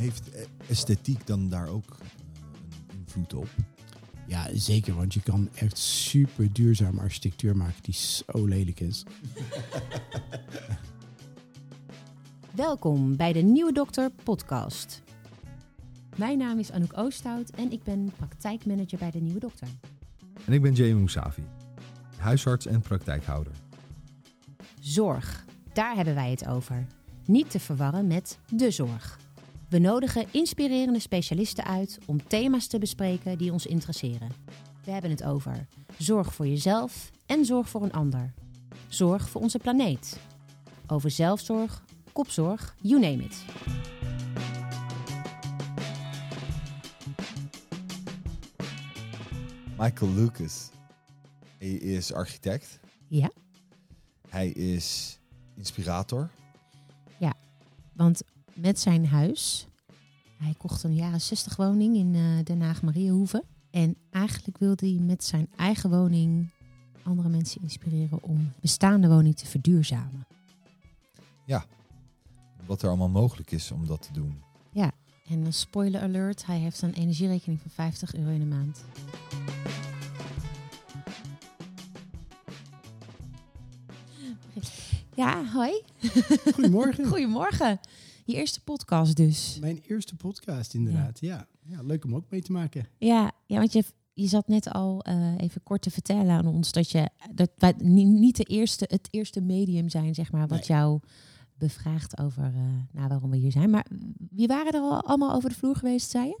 heeft e- esthetiek dan daar ook eh, een invloed op? Ja, zeker, want je kan echt super duurzame architectuur maken die zo lelijk is. Welkom bij de Nieuwe Dokter podcast. Mijn naam is Anouk Oosthout en ik ben praktijkmanager bij de Nieuwe Dokter. En ik ben Jamie Moussavi, huisarts en praktijkhouder. Zorg, daar hebben wij het over. Niet te verwarren met de zorg. We nodigen inspirerende specialisten uit om thema's te bespreken die ons interesseren. We hebben het over zorg voor jezelf en zorg voor een ander. Zorg voor onze planeet. Over zelfzorg, kopzorg, you name it. Michael Lucas. Hij is architect. Ja, Hij is inspirator. want met zijn huis, hij kocht een jaren 60 woning in eh, Den Haag Mariahoeve. En eigenlijk wilde hij met zijn eigen woning andere mensen inspireren om bestaande woning te verduurzamen. Wat er allemaal mogelijk is om dat te doen. En een spoiler alert, hij heeft een energierekening van 50 euro in de maand. Ja, hoi. Goedemorgen. Goedemorgen. Je eerste podcast dus. Mijn eerste podcast, inderdaad. Ja. Ja. leuk om ook mee te maken. Ja, ja want je, je zat net al eh, even kort te vertellen aan ons dat je dat wij ni- niet de eerste, het eerste medium zijn, zeg maar, wat Nee. jou bevraagt over eh, nou, waarom we hier zijn. Maar wie waren er al allemaal over de vloer geweest, zei je?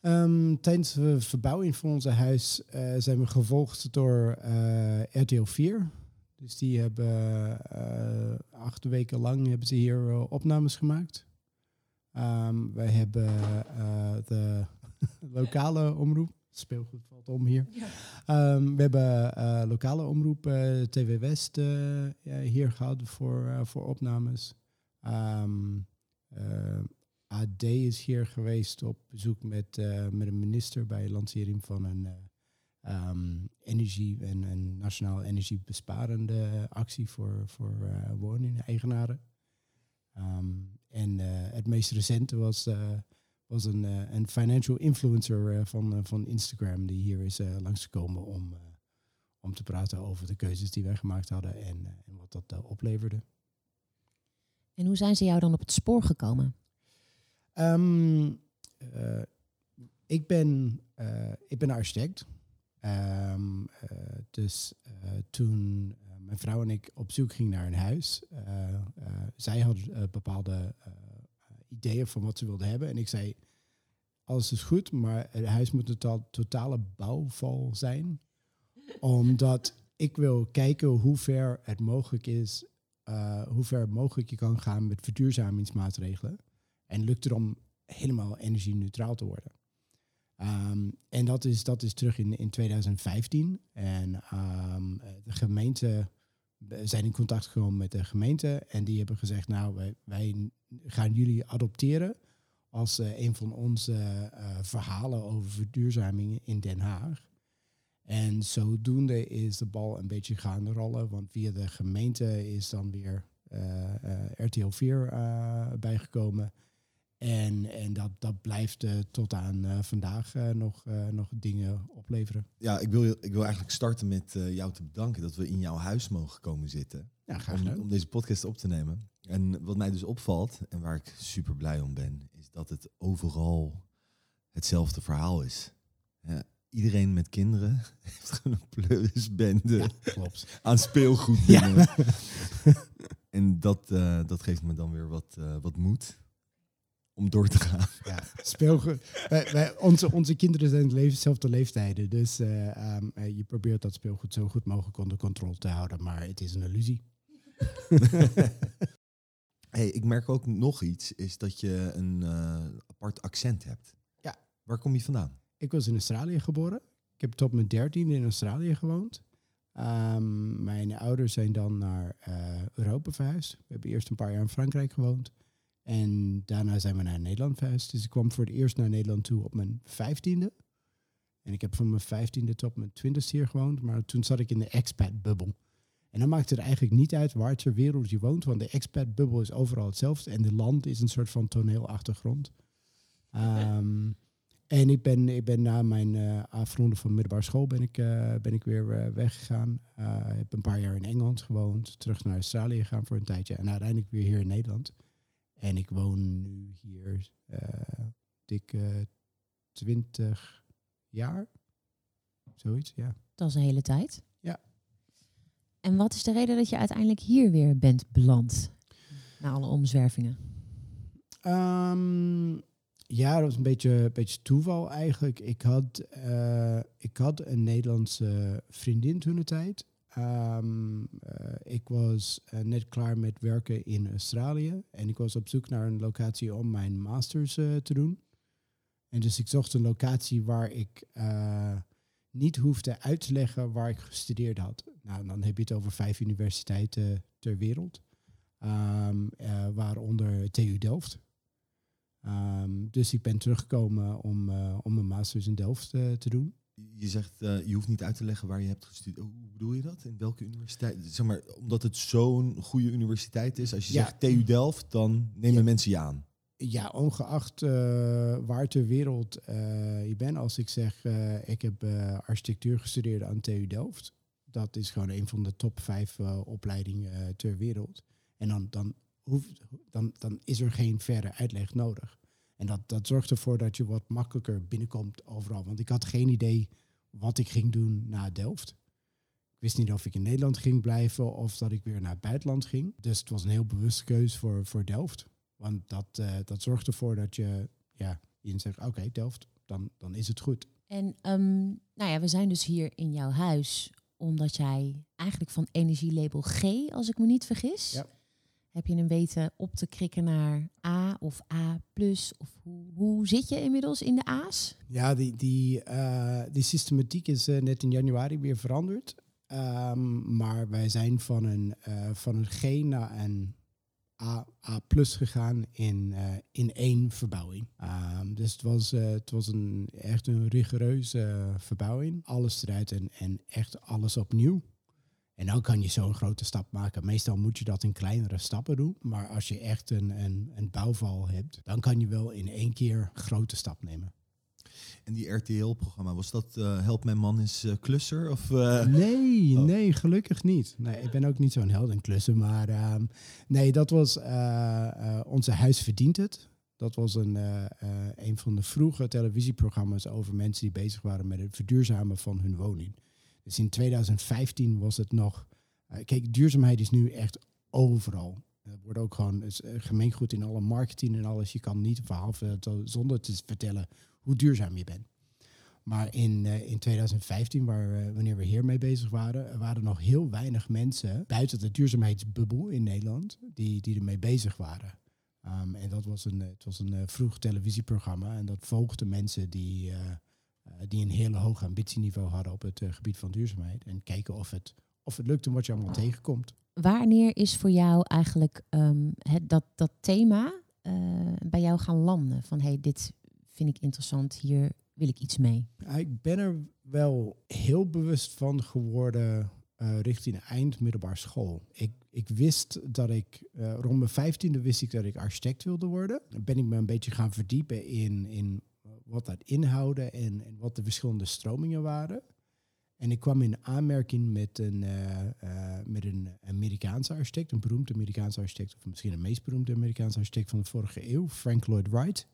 Ehm, tijdens de verbouwing van onze huis eh, zijn we gevolgd door RTL 4. Dus die hebben eh, acht weken lang hebben ze hier eh, opnames gemaakt. Ehm, wij hebben eh, de lokale omroep. Speelgoed valt om hier. Ehm, we hebben lokale omroep TV West hier gehad voor, voor opnames. Ehm, eh, AD is hier geweest op bezoek met, met een minister bij lancering van een ehm, energie en een nationaal energiebesparende actie voor, voor eh woning-eigenaren. Ehm, en eh, het meest recente was, eh, was een, een financial influencer van, van Instagram die hier is langsgekomen om, om te praten over de keuzes die wij gemaakt hadden en, en wat dat opleverde. En hoe zijn ze jou dan op het spoor gekomen? Ehm, eh, ik, ben, ik ben architect. Ehm, eh, dus eh, toen eh, mijn vrouw en ik op zoek gingen naar een huis, zij had bepaalde ideeën van wat ze wilde hebben. En ik zei, alles is goed, maar het huis moet een to- totale bouwval zijn. Omdat ik wil kijken hoe ver het mogelijk is, hoe ver mogelijk je kan gaan met verduurzamingsmaatregelen. En lukt het om helemaal energie-neutraal te worden. Ehm, en dat is, dat is terug in, in 2015. En ehm, de gemeente we zijn in contact gekomen met de gemeente. En die hebben gezegd, nou, wij, wij gaan jullie adopteren als eh, een van onze eh, verhalen over verduurzaming in Den Haag. En zodoende is de bal een beetje gaan rollen. Want via de gemeente is dan weer eh, eh, RTL 4 eh, bijgekomen. En, en dat, dat blijft eh, tot aan eh, vandaag eh, nog, nog dingen opleveren. Ja, ik wil, ik wil eigenlijk starten met jou te bedanken dat we in jouw huis mogen komen zitten. Ja, graag om, gedaan. om deze podcast op te nemen. En wat mij dus opvalt, en waar ik super blij om ben, is dat het overal hetzelfde verhaal is. Ja, iedereen met kinderen heeft gewoon een pleurisbende Ja, klopt. aan speelgoed. Ja. en dat, dat geeft me dan weer wat, wat moed om door te gaan. Ja, speelgoed. Wij, wij, onze, onze kinderen zijn leven, dezelfde leeftijden. Dus eh, ehm, eh, je probeert dat speelgoed zo goed mogelijk onder controle te houden. Maar het is een illusie. hey, ik merk ook nog iets, is dat je een eh, apart accent hebt. Ja. Waar kom je vandaan? Ik was in Australië geboren. Ik heb tot mijn dertiende in Australië gewoond. Ehm, mijn ouders zijn dan naar Europa verhuisd. We hebben eerst een paar jaar in Frankrijk gewoond. En daarna zijn we naar Nederland verhuisd. Dus ik kwam voor het eerst naar Nederland toe op mijn vijftiende. En ik heb van mijn vijftiende tot mijn twintigste hier gewoond. Maar toen zat ik in de expat-bubbel. En dan maakt het eigenlijk niet uit waar ter wereld je woont. Want de expat-bubbel is overal hetzelfde. En de land is een soort van toneelachtergrond. Ehm, en ik ben, ik ben na mijn uh, afronden van middelbare school ben ik, uh, ben ik weer uh, weggegaan. Heb een paar jaar in Engeland gewoond, terug naar Australië gegaan voor een tijdje en uiteindelijk weer hier in Nederland. En ik woon nu hier dik 20 jaar. Zoiets, ja. Dat is een hele tijd. Ja. En wat is de reden dat je uiteindelijk hier weer bent beland? Na alle omzwervingen. Um, ja, dat was een beetje, beetje toeval eigenlijk. Ik had, uh, ik had een Nederlandse vriendin toen de tijd. Um, uh, ik was uh, net klaar met werken in Australië. En ik was op zoek naar een locatie om mijn masters te doen. En dus ik zocht een locatie waar ik niet hoefde uit te leggen waar ik gestudeerd had. Nou, dan heb je het over vijf universiteiten ter wereld. Um, waaronder TU Delft. Um, dus ik ben teruggekomen om, om een master's in Delft te doen. Je zegt, uh, je hoeft niet uit te leggen waar je hebt gestudeerd. Hoe bedoel je dat? In welke universiteit? Zeg maar, omdat het zo'n goede universiteit is. Als je ja. zegt TU Delft, dan nemen ja. mensen je aan. Ja, ongeacht waar ter wereld je bent. Als ik zeg, ik heb architectuur gestudeerd aan TU Delft. Dat is gewoon een van de top vijf opleidingen ter wereld. En dan, dan dan, dan is er geen verder uitleg nodig. En dat, dat zorgt ervoor dat je wat makkelijker binnenkomt overal. Want ik had geen idee wat ik ging doen na Delft. Ik wist niet of ik in Nederland ging blijven of dat ik weer naar het buitenland ging. Dus het was een heel bewuste keuze voor, voor Delft. Want dat, uh, dat zorgt ervoor dat je, ja, je zegt, oké, Delft, dan, dan is het goed. En um, nou ja, we zijn dus hier in jouw huis omdat jij eigenlijk van energielabel G, als ik me niet vergis, ja. Heb je hem weten op te krikken naar A of A plus? Of hoe, hoe zit je inmiddels in de A's? Ja, die, die, uh, die systematiek is uh, net in januari weer veranderd. Um, maar wij zijn van een, uh, van een G naar een A, A plus gegaan in, in één verbouwing. Um, dus het was, het was een, echt een rigoureuze verbouwing. Alles eruit en, en echt alles opnieuw. En dan kan je zo'n grote stap maken. Meestal moet je dat in kleinere stappen doen. Maar als je echt een, een, een bouwval hebt, dan kan je wel in één keer grote stap nemen. En die RTL-programma, was dat uh, Help Mijn Man is uh, Klusser? Of, uh... Nee, oh. nee, gelukkig niet. Nee, ik ben ook niet zo'n held in klussen. Maar uh, nee, dat was Onze Huis Verdient Het. Dat was een, een van de vroege televisieprogramma's over mensen die bezig waren met het verduurzamen van hun woning. Dus in 2015 was het nog. Uh, kijk, duurzaamheid is nu echt overal. Het wordt ook gewoon uh, gemeengoed in alle marketing en alles. Je kan niet een verhaal vertellen zonder te vertellen hoe duurzaam je bent. Maar in, in 2015, waar, wanneer we hiermee bezig waren, waren nog heel weinig mensen buiten de duurzaamheidsbubbel in Nederland die, die ermee bezig waren. Um, en dat was een, het was een vroeg televisieprogramma en dat volgde mensen die, eh, die een hele hoog ambitieniveau hadden op het eh, gebied van duurzaamheid. En kijken of het, of het lukt en wat je allemaal tegenkomt. Wanneer is voor jou eigenlijk um, het, dat, dat thema uh, bij jou gaan landen? Van hey, dit vind ik interessant, hier wil ik iets mee. Ik ben er wel heel bewust van geworden uh, richting eind middelbare school. Ik, ik wist dat ik, uh, rond mijn vijftiende wist ik dat ik architect wilde worden. Dan ben ik me een beetje gaan verdiepen in, in wat dat inhoudde en, en wat de verschillende stromingen waren. En ik kwam in aanmerking met een, uh, met een Amerikaanse architect, een beroemde Amerikaanse architect, of misschien de meest beroemde Amerikaanse architect van de vorige eeuw, Frank Lloyd Wright.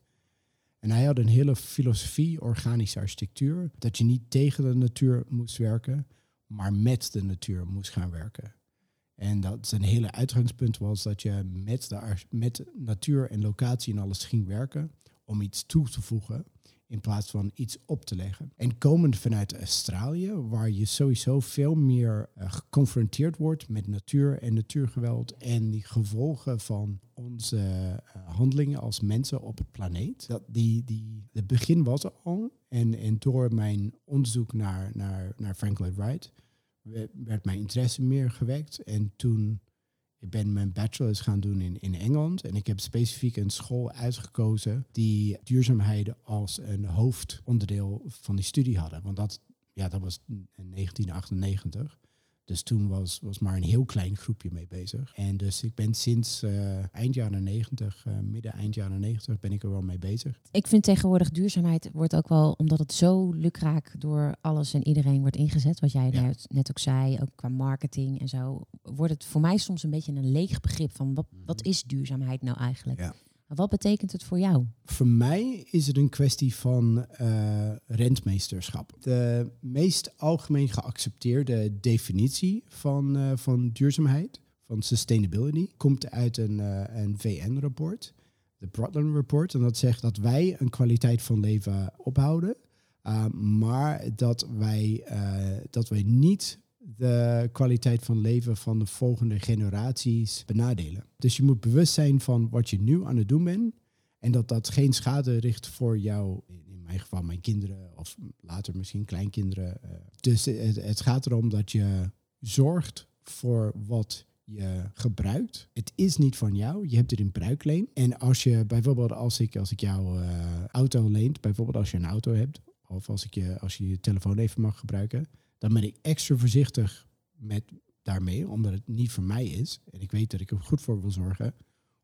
En hij had een hele filosofie, organische architectuur, dat je niet tegen de natuur moest werken, maar met de natuur moest gaan werken. En dat zijn hele uitgangspunt was dat je met, de, met natuur en locatie en alles ging werken om iets toe te voegen in plaats van iets op te leggen. En komend vanuit Australië, waar je sowieso veel meer uh, geconfronteerd wordt met natuur en natuurgeweld en die gevolgen van onze uh, handelingen als mensen op het planeet. Dat die, die, het begin was er al. En, en door mijn onderzoek naar, naar, naar Frank Lloyd Wright werd mijn interesse meer gewekt. En toen ik ben mijn bachelor's gaan doen in, in Engeland. En ik heb specifiek een school uitgekozen die duurzaamheid als een hoofdonderdeel van die studie hadden. Want dat, ja, dat was in 1998. Dus toen was, was maar een heel klein groepje mee bezig. En dus ik ben sinds uh, eind jaren 90, uh, midden eind jaren 90, ben ik er wel mee bezig. Ik vind tegenwoordig duurzaamheid wordt ook wel, omdat het zo lukraak door alles en iedereen wordt ingezet, wat jij ja. net ook zei, ook qua marketing en zo, wordt het voor mij soms een beetje een leeg begrip van wat, wat mhm. is duurzaamheid nou eigenlijk? Ja. Wat betekent het voor jou? Voor mij is het een kwestie van uh, rentmeesterschap. De meest algemeen geaccepteerde definitie van, uh, van duurzaamheid, van sustainability, komt uit een, uh, een VN-rapport, de Brundtland Report. En dat zegt dat wij een kwaliteit van leven ophouden, maar dat wij, dat wij niet de kwaliteit van leven van de volgende generaties benadelen. Dus je moet bewust zijn van wat je nu aan het doen bent en dat dat geen schade richt voor jou, in mijn geval mijn kinderen of later misschien kleinkinderen. Eh. Dus het, gaat erom dat je zorgt voor wat je gebruikt. Het is niet van jou. Je hebt het in bruikleen. En als je bijvoorbeeld, als ik, als ik jouw uh, auto leent, bijvoorbeeld als je een auto hebt, of als, ik je, als je je telefoon even mag gebruiken, dan ben ik extra voorzichtig met daarmee, omdat het niet voor mij is. En ik weet dat ik er goed voor wil zorgen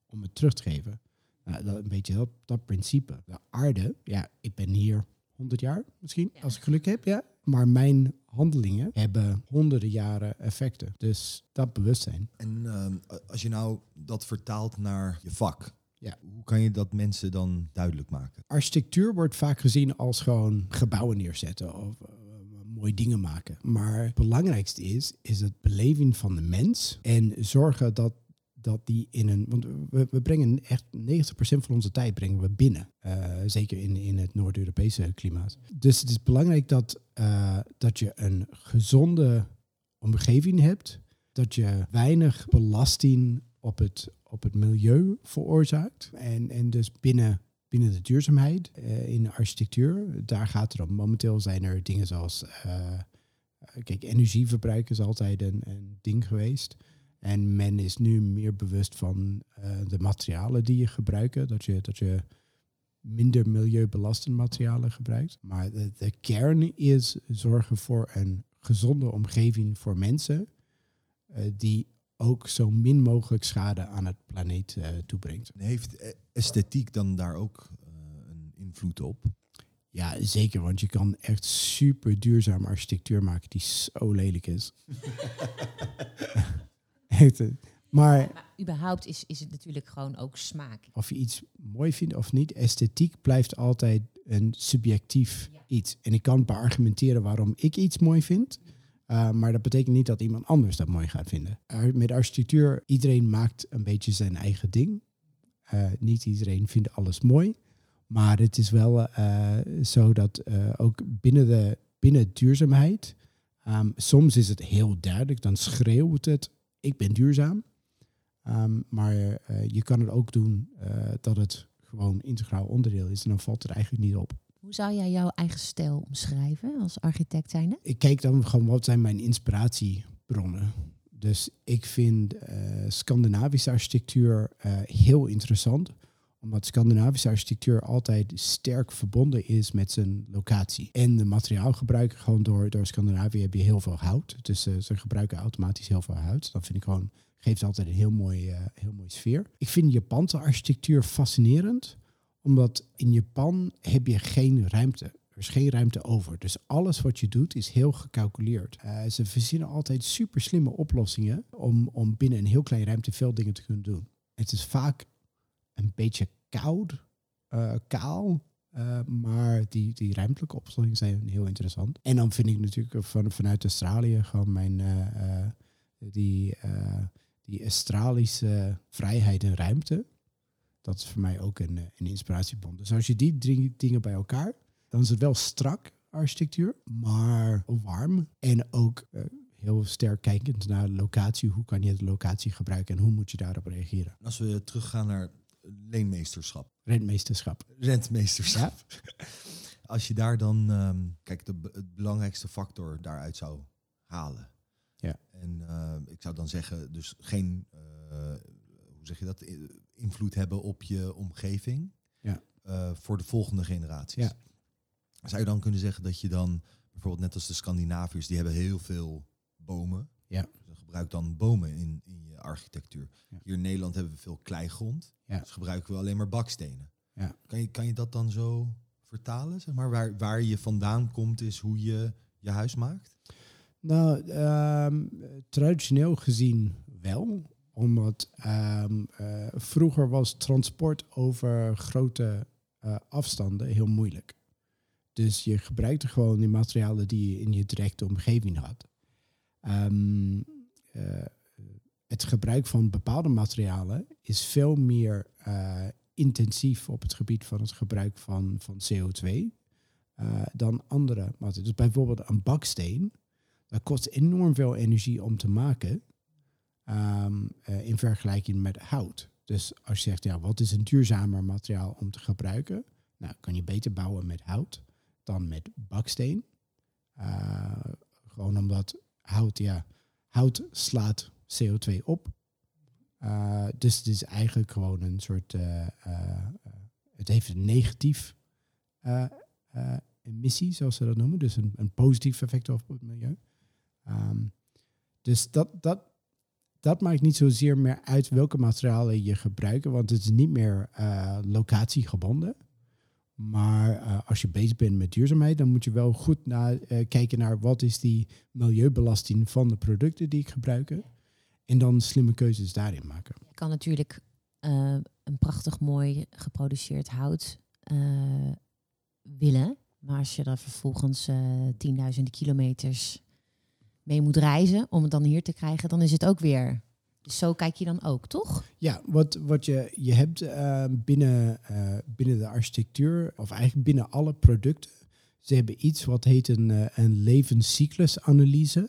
om het terug te geven. Nou, dat, een beetje dat, dat principe. De aarde, ja, ik ben hier 100 jaar misschien, als ik geluk heb, ja. Maar mijn handelingen hebben honderden jaren effecten. Dus dat bewustzijn. En uh, als je nou dat vertaalt naar je vak, ja. Hoe kan je dat mensen dan duidelijk maken? Architectuur wordt vaak gezien als gewoon gebouwen neerzetten of mooie dingen maken. Maar het belangrijkste is, is het beleving van de mens. En zorgen dat, dat die in een. Want we, we brengen echt 90% van onze tijd brengen we binnen. Uh, zeker in, in het Noord-Europese klimaat. Dus het is belangrijk dat, uh, dat je een gezonde omgeving hebt. Dat je weinig belasting op het, op het milieu veroorzaakt. En, en dus binnen binnen de duurzaamheid uh, in de architectuur. Daar gaat het om. Momenteel zijn er dingen zoals, uh, kijk, energieverbruik is altijd een, een, ding geweest. En men is nu meer bewust van de materialen die je gebruikt. Dat je, dat je minder milieubelastende materialen gebruikt. Maar de, de kern is zorgen voor een gezonde omgeving voor mensen. die ook zo min mogelijk schade aan het planeet uh, toebrengt. Heeft esthetiek dan daar ook uh, een invloed op? Ja, zeker, want je kan echt super duurzaam architectuur maken die zo lelijk is. maar, maar, überhaupt is, is het natuurlijk gewoon ook smaak. Of je iets mooi vindt of niet, esthetiek blijft altijd een subjectief iets. En ik kan beargumenteren waarom ik iets mooi vind. Uh, maar dat betekent niet dat iemand anders dat mooi gaat vinden. Met architectuur, iedereen maakt een beetje zijn eigen ding. Uh, niet iedereen vindt alles mooi. Maar het is wel zo dat ook binnen de binnen duurzaamheid, um, soms is het heel duidelijk, dan schreeuwt het, ik ben duurzaam. Um, maar je kan het ook doen dat het gewoon integraal onderdeel is en dan valt het eigenlijk niet op. Hoe zou jij jouw eigen stijl omschrijven als architect zijnde? Ik kijk dan gewoon wat zijn mijn inspiratiebronnen. Dus ik vind uh, Scandinavische architectuur uh, heel interessant omdat Scandinavische architectuur altijd sterk verbonden is met zijn locatie. En de materiaalgebruik, gewoon door, door Scandinavië heb je heel veel hout. Dus uh, ze gebruiken automatisch heel veel hout. Dat vind ik gewoon, geeft altijd een heel mooi, heel mooie sfeer. Ik vind Japanse architectuur fascinerend omdat in Japan heb je geen ruimte. Er is geen ruimte over. Dus alles wat je doet is heel gecalculeerd. Uh, ze verzinnen altijd super slimme oplossingen om, om binnen een heel klein ruimte veel dingen te kunnen doen. Het is vaak een beetje koud, uh, kaal, uh, maar die, die ruimtelijke oplossingen zijn heel interessant. En dan vind ik natuurlijk van, vanuit Australië gewoon mijn die, die Australische vrijheid en ruimte dat is voor mij ook een, eh, een inspiratiebron. Dus als je die drie dingen bij elkaar, dan is het wel strak architectuur, maar warm en ook uh, heel sterk kijkend naar de locatie. Hoe kan je de locatie gebruiken en hoe moet je daarop reageren? Als we teruggaan naar leenmeesterschap. Rentmeesterschap. Rentmeesterschap. Als je daar dan, um, kijk, de, het belangrijkste factor daaruit zou halen. Ja. En uh, ik zou dan zeggen, dus geen, uh, hoe zeg je dat, invloed hebben op je omgeving ja. Uh, voor de volgende generaties. Ja. Zou je dan kunnen zeggen dat je dan bijvoorbeeld net als de Scandinaviërs, die hebben heel veel bomen. Ja. Dus gebruik dan bomen in, in je architectuur. Ja. Hier in Nederland hebben we veel kleigrond. Ja. Dus gebruiken we alleen maar bakstenen. Ja. Kan, je, kan je dat dan zo vertalen? Zeg maar? waar, waar je vandaan komt is hoe je je huis maakt? Nou, ehm, traditioneel gezien wel. Omdat ehm, eh, vroeger was transport over grote eh, afstanden heel moeilijk. Dus je gebruikte gewoon die materialen die je in je directe omgeving had. Ehm, eh, het gebruik van bepaalde materialen is veel meer intensief op het gebied van het gebruik van, van CO2 eh, dan andere materialen. Dus bijvoorbeeld een baksteen, dat kost enorm veel energie om te maken ehm, eh, in vergelijking met hout. Dus als je zegt, ja, wat is een duurzamer materiaal om te gebruiken? Nou, kan je beter bouwen met hout dan met baksteen. Uh, gewoon omdat hout, ja, hout slaat CO2 op. Uh, dus het is eigenlijk gewoon een soort, het heeft een negatief emissie, zoals ze dat noemen. Dus een, een positief effect op het milieu. Um, dus dat, dat, dat maakt niet zozeer meer uit welke materialen je gebruikt, want het is niet meer uh, locatiegebonden. Maar uh, als je bezig bent met duurzaamheid, dan moet je wel goed uh, kijken naar wat is die milieubelasting van de producten die ik gebruik. En dan slimme keuzes daarin maken. Je kan natuurlijk een prachtig mooi geproduceerd hout willen. Maar als je er vervolgens tienduizenden kilometers mee moet reizen om het dan hier te krijgen, dan is het ook weer. Dus zo kijk je dan ook, toch? Ja, wat, wat je, je hebt uh, binnen, uh, binnen de architectuur, of eigenlijk binnen alle producten, ze hebben iets wat heet een, uh, een levenscyclusanalyse.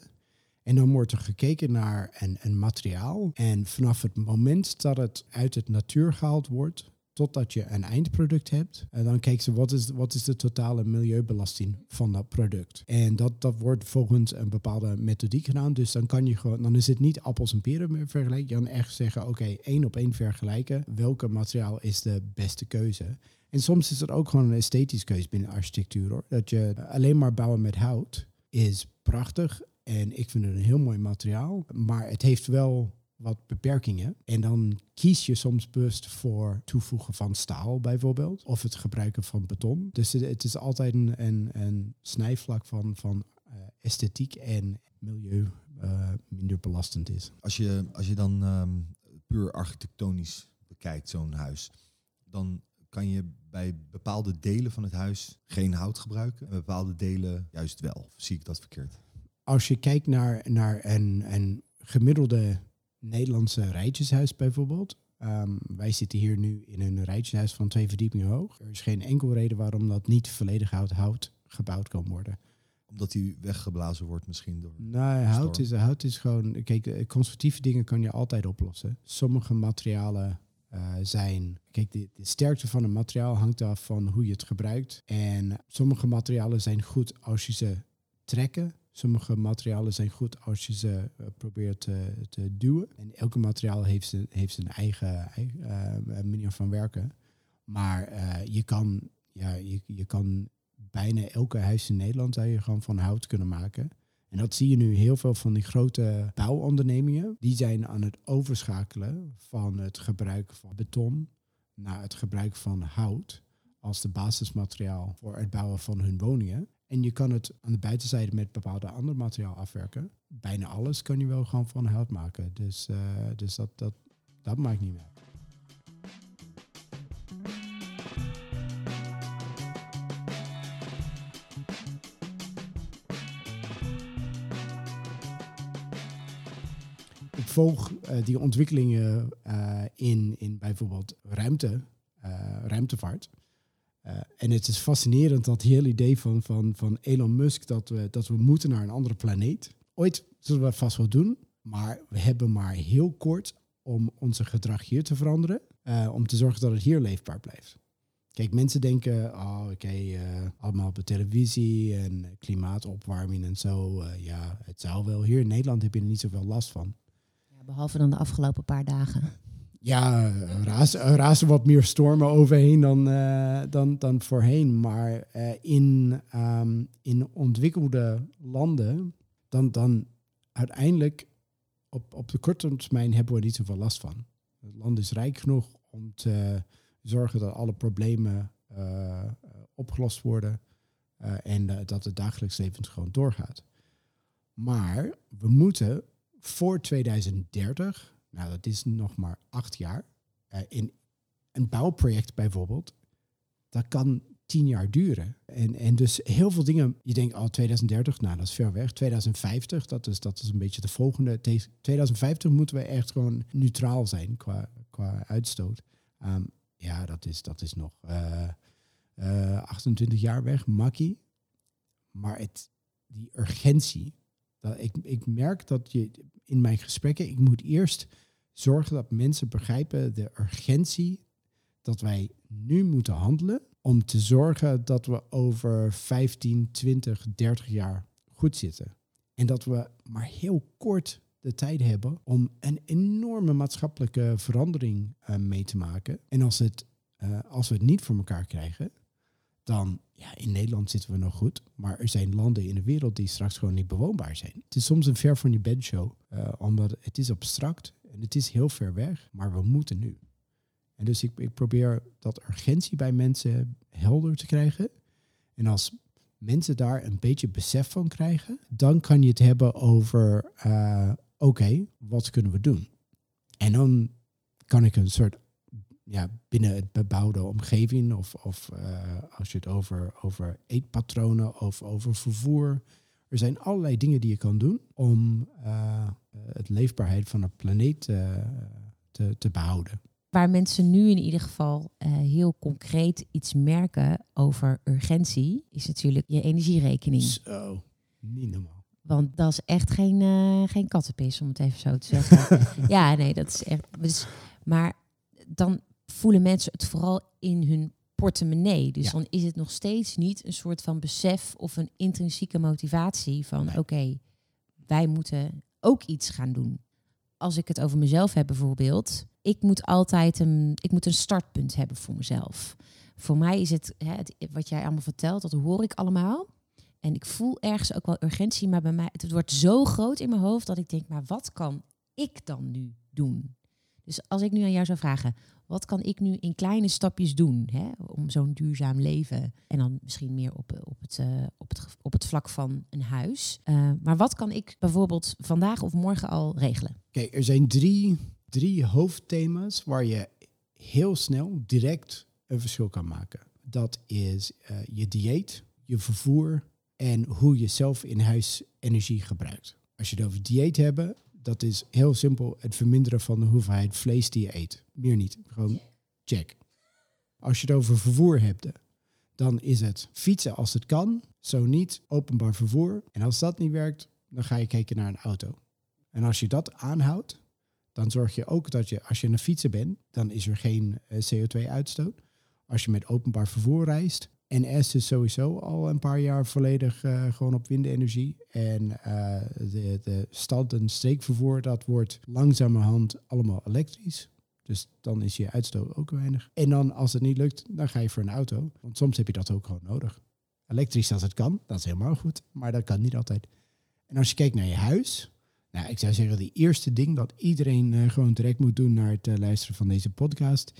En dan wordt er gekeken naar een, een materiaal. En vanaf het moment dat het uit het natuur gehaald wordt, totdat je een eindproduct hebt. En dan kijken ze wat is, wat is de totale milieubelasting van dat product. En dat, dat wordt volgens een bepaalde methodiek gedaan. Dus dan kan je gewoon, dan is het niet appels en peren meer vergelijken. Je kan echt zeggen, oké, één op één vergelijken. Welke materiaal is de beste keuze? En soms is het ook gewoon een esthetische keuze binnen architectuur. Hoor. Dat je alleen maar bouwen met hout is prachtig. En ik vind het een heel mooi materiaal. Maar het heeft wel wat beperkingen. En dan kies je soms bewust voor toevoegen van staal bijvoorbeeld. Of het gebruiken van beton. Dus het is altijd een, een, een snijvlak van, van uh, esthetiek en milieu uh, minder belastend is. Als je, als je dan um, puur architectonisch bekijkt, zo'n huis, dan kan je bij bepaalde delen van het huis geen hout gebruiken. En bepaalde delen juist wel. Of zie ik dat verkeerd? Als je kijkt naar, naar een, een gemiddelde Nederlandse rijtjeshuis bijvoorbeeld. Um, wij zitten hier nu in een rijtjeshuis van twee verdiepingen hoog. Er is geen enkel reden waarom dat niet volledig uit hout gebouwd kan worden. Omdat die weggeblazen wordt misschien door. Nee, hout is, hout is gewoon. Kijk, constructieve dingen kan je altijd oplossen. Sommige materialen uh, zijn. Kijk, de, de, sterkte van een materiaal hangt af van hoe je het gebruikt. En sommige materialen zijn goed als je ze trekken. Sommige materialen zijn goed als je ze uh, probeert te, te, duwen. En elke materiaal heeft, zijn, heeft zijn eigen, eigen uh, manier van werken. Maar je, kan, ja, je, je kan bijna elke huis in Nederland zou je gewoon van hout kunnen maken. En dat zie je nu heel veel van die grote bouwondernemingen. Die zijn aan het overschakelen van het gebruik van beton naar het gebruik van hout als de basismateriaal voor het bouwen van hun woningen. En je kan het aan de buitenzijde met bepaalde ander materiaal afwerken. Bijna alles kan je wel gewoon van hout maken. Dus, uh, dus dat, dat, dat maakt niet meer. Ik volg uh, die ontwikkelingen uh, in, in bijvoorbeeld ruimte, ruimtevaart. Uh, en het is fascinerend dat hele idee van, van, van Elon Musk dat we, dat we moeten naar een andere planeet. Ooit zullen we dat vast wel doen, maar we hebben maar heel kort om onze gedrag hier te veranderen, uh, om te zorgen dat het hier leefbaar blijft. Kijk, mensen denken, oh, oké, uh, allemaal op de televisie en klimaatopwarming en zo. ja, het zou wel. Hier in Nederland heb je er niet zoveel last van. Ja, behalve dan de afgelopen paar dagen. Ja, razen, razen wat meer stormen overheen dan, uh, dan, dan voorheen. Maar uh, in, um, in ontwikkelde landen, dan, dan uiteindelijk op, op de korte termijn hebben we niet zoveel last van. Het land is rijk genoeg om te zorgen dat alle problemen uh, opgelost worden en dat het dagelijks leven gewoon doorgaat. Maar we moeten voor 2030, nou dat is nog maar acht jaar, in een bouwproject bijvoorbeeld, dat kan tien jaar duren. En, en dus heel veel dingen, je denkt al oh, 2030, nou dat is ver weg. 2050, dat is, dat is een beetje de volgende. 2050 moeten we echt gewoon neutraal zijn qua, qua uitstoot. Um, ja, dat is, dat is nog uh, uh, 28 jaar weg, makkie. Maar het, die urgentie, dat ik, ik merk dat je in mijn gesprekken, ik moet eerst zorgen dat mensen begrijpen de urgentie dat wij nu moeten handelen om te zorgen dat we over 15, 20, 30 jaar goed zitten. En dat we maar heel kort de tijd hebben om een enorme maatschappelijke verandering uh, mee te maken. En als, het, uh, als we het niet voor elkaar krijgen, dan ja, in Nederland zitten we nog goed. Maar er zijn landen in de wereld die straks gewoon niet bewoonbaar zijn. Het is soms een ver van je bedshow, uh, omdat het is abstract en het is heel ver weg, maar we moeten nu. En dus ik, ik probeer dat urgentie bij mensen helder te krijgen. En als mensen daar een beetje besef van krijgen, dan kan je het hebben over, uh, oké, wat kunnen we doen? En dan kan ik een soort, ja, binnen het bebouwde omgeving, of, of uh, als je het over, over eetpatronen of over vervoer. Er zijn allerlei dingen die je kan doen om het leefbaarheid van de planeet te, te behouden waar mensen nu in ieder geval uh, heel concreet iets merken over urgentie, is natuurlijk je energierekening. Zo, niet normaal. Want dat is echt geen, uh, geen kattenpis, om het even zo te zeggen. ja, nee, dat is echt. Dus, maar dan voelen mensen het vooral in hun portemonnee. Dus dan is het nog steeds niet een soort van besef of een intrinsieke motivatie van oké, wij moeten ook iets gaan doen. Als ik het over mezelf heb bijvoorbeeld, ik moet altijd een, ik moet een startpunt hebben voor mezelf. Voor mij is het, hè, het, wat jij allemaal vertelt, dat hoor ik allemaal. En ik voel ergens ook wel urgentie, maar bij mij, het wordt zo groot in mijn hoofd dat ik denk, maar wat kan ik dan nu doen? Dus als ik nu aan jou zou vragen, wat kan ik nu in kleine stapjes doen hè, om zo'n duurzaam leven? En dan misschien meer op, op, het, uh, op, het, op het vlak van een huis. Uh, maar wat kan ik bijvoorbeeld vandaag of morgen al regelen? Kijk, er zijn drie drie hoofdthema's waar je heel snel direct een verschil kan maken. Dat is je dieet, je vervoer en hoe je zelf in huis energie gebruikt. Als je het over dieet hebt, dat is heel simpel het verminderen van de hoeveelheid vlees die je eet. Meer niet, gewoon check. Als je het over vervoer hebt, dan is het fietsen als het kan, zo niet openbaar vervoer. En als dat niet werkt, dan ga je kijken naar een auto. En als je dat aanhoudt, dan zorg je ook dat je, als je een fietsen bent, dan is er geen eh, CO2-uitstoot. Als je met openbaar vervoer reist, NS is sowieso al een paar jaar volledig uh, gewoon op windenergie. En uh, de, de stad- en streekvervoer, dat wordt langzamerhand allemaal elektrisch. Dus dan is je uitstoot ook weinig. En dan als het niet lukt, dan ga je voor een auto. Want soms heb je dat ook gewoon nodig. Elektrisch als het kan, dat is helemaal goed. Maar dat kan niet altijd. En als je kijkt naar je huis, nou, ik zou zeggen, de eerste ding dat iedereen uh, gewoon direct moet doen naar het luisteren van deze podcast,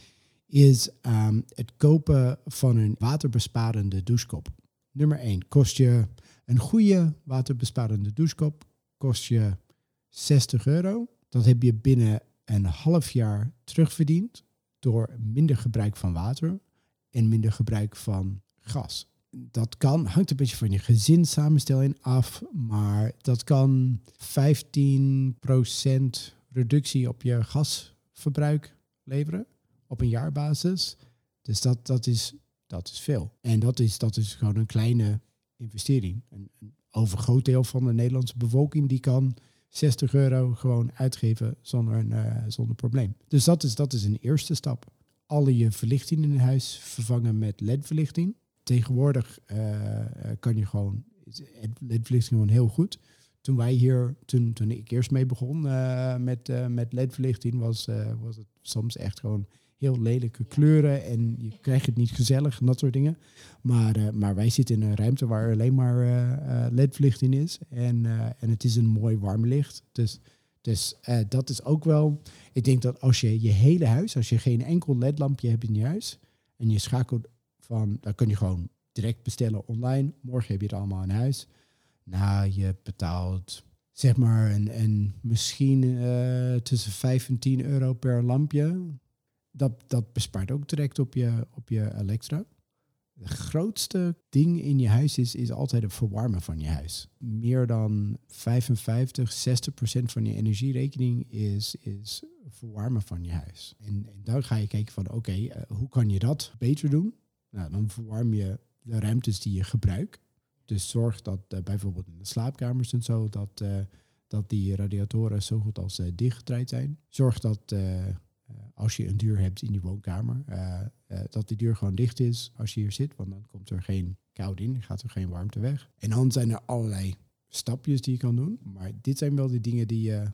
is um, het kopen van een waterbesparende douchekop. Nummer 1, kost je een goede waterbesparende douchekop, kost je 60 euro. Dat heb je binnen een half jaar terugverdiend door minder gebruik van water en minder gebruik van gas dat kan, hangt een beetje van je gezinssamenstelling af, maar dat kan 15% reductie op je gasverbruik leveren op een jaarbasis. Dus dat, dat, is, dat is veel. En dat is, dat is gewoon een kleine investering. Een, een overgroot deel van de Nederlandse bevolking die kan 60 euro gewoon uitgeven zonder, een, uh, zonder probleem. Dus dat is, dat is een eerste stap. Alle je verlichting in huis vervangen met LED-verlichting tegenwoordig uh, kan je gewoon, ledverlichting gewoon heel goed. Toen wij hier, toen, toen ik eerst mee begon uh, met, met ledverlichting, was, was het soms echt gewoon heel lelijke kleuren en je krijgt het niet gezellig en dat soort dingen. Maar, maar wij zitten in een ruimte waar alleen maar ledverlichting is en, en het is een mooi warm licht. Dus Dus eh, dat is ook wel. Ik denk dat als je je hele huis, als je geen enkel LED-lampje hebt in je huis en je schakelt van, dan kun je gewoon direct bestellen online. Morgen heb je het allemaal in huis. Nou, je betaalt zeg maar een, een misschien eh, tussen 5 en 10 euro per lampje. Dat, dat bespaart ook direct op je, op je elektra. Het grootste ding in je huis is, is altijd het verwarmen van je huis. Meer dan 55, 60 procent van je energierekening is, is verwarmen van je huis. En, en dan ga je kijken van oké, eh, hoe kan je dat beter doen? Nou, dan verwarm je de ruimtes die je gebruikt. Dus zorg dat uh, bijvoorbeeld in de slaapkamers en zo, dat, uh, dat die radiatoren zo goed als dichtgedraaid zijn. Zorg dat als je een deur hebt in je woonkamer, dat die deur gewoon dicht is als je hier zit, want dan komt er geen koud in, gaat er geen warmte weg. En dan zijn er allerlei stapjes die je kan doen, maar dit zijn wel de dingen die je